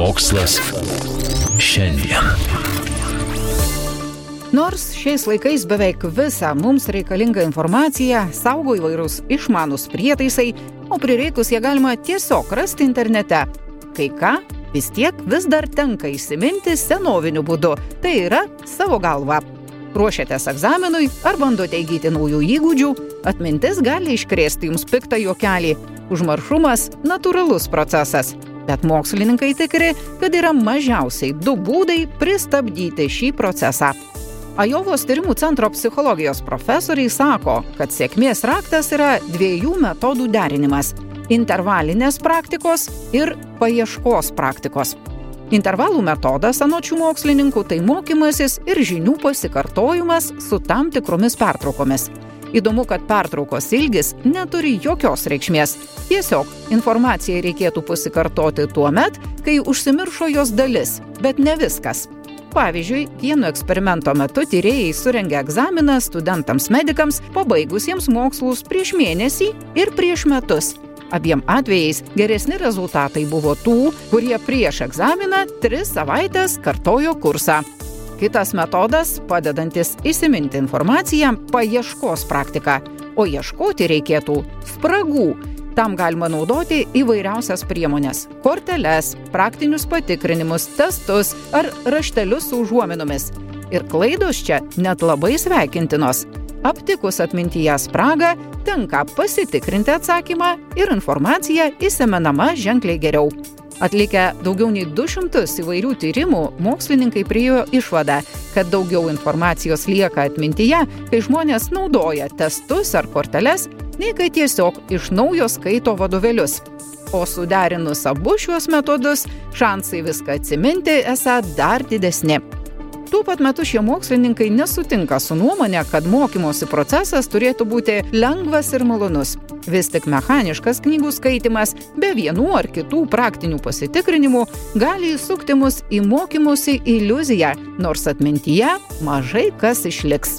Mokslas šiandien. Nors šiais laikais beveik visą mums reikalingą informaciją saugo įvairūs išmanus prietaisai, o prireikus ją galima tiesiog rasti internete. Kai ką, vis tiek vis dar tenka įsiminti senoviniu būdu, tai yra savo galva. Ruošiatės egzaminui ar bandote įgyti naujų įgūdžių, atmintis gali iškrėsti jums piktą juokelį. Užmaršumas - natūralus procesas. Bet mokslininkai tikri, kad yra mažiausiai du būdai pristabdyti šį procesą. Ajovos tyrimų centro psichologijos profesoriai sako, kad sėkmės raktas yra dviejų metodų derinimas - intervalinės praktikos ir paieškos praktikos. Intervalų metodas, anočių mokslininkų, tai mokymasis ir žinių pasikartojimas su tam tikromis pertraukomis. Įdomu, kad pertraukos ilgis neturi jokios reikšmės. Tiesiog informacijai reikėtų pasikartoti tuo met, kai užsimiršo jos dalis, bet ne viskas. Pavyzdžiui, vieno eksperimento metu tyrėjai surengė egzaminą studentams medikams, pabaigusiems mokslus prieš mėnesį ir prieš metus. Abiem atvejais geresni rezultatai buvo tų, kurie prieš egzaminą tris savaitės kartojo kursą. Kitas metodas, padedantis įsiminti informaciją - paieškos praktika. O ieškoti reikėtų spragų. Tam galima naudoti įvairiausias priemonės - korteles, praktinius patikrinimus, testus ar raštelius su užuominomis. Ir klaidos čia net labai sveikintinos. Aptikus atmintyje spragą, tenka pasitikrinti atsakymą ir informacija įsimenama ženkliai geriau. Atlikę daugiau nei 200 įvairių tyrimų, mokslininkai priejo išvadą, kad daugiau informacijos lieka atmintyje, kai žmonės naudoja testus ar korteles, nei kai tiesiog iš naujo skaito vadovėlius. O suderinus abu šiuos metodus, šansai viską atsiminti esą dar didesni. Tuo pat metu šie mokslininkai nesutinka su nuomonė, kad mokymosi procesas turėtų būti lengvas ir malonus. Vis tik mechaniškas knygų skaitimas be vienų ar kitų praktinių pasitikrinimų gali įsukti mus į mokymosi iliuziją, nors atmintyje mažai kas išliks.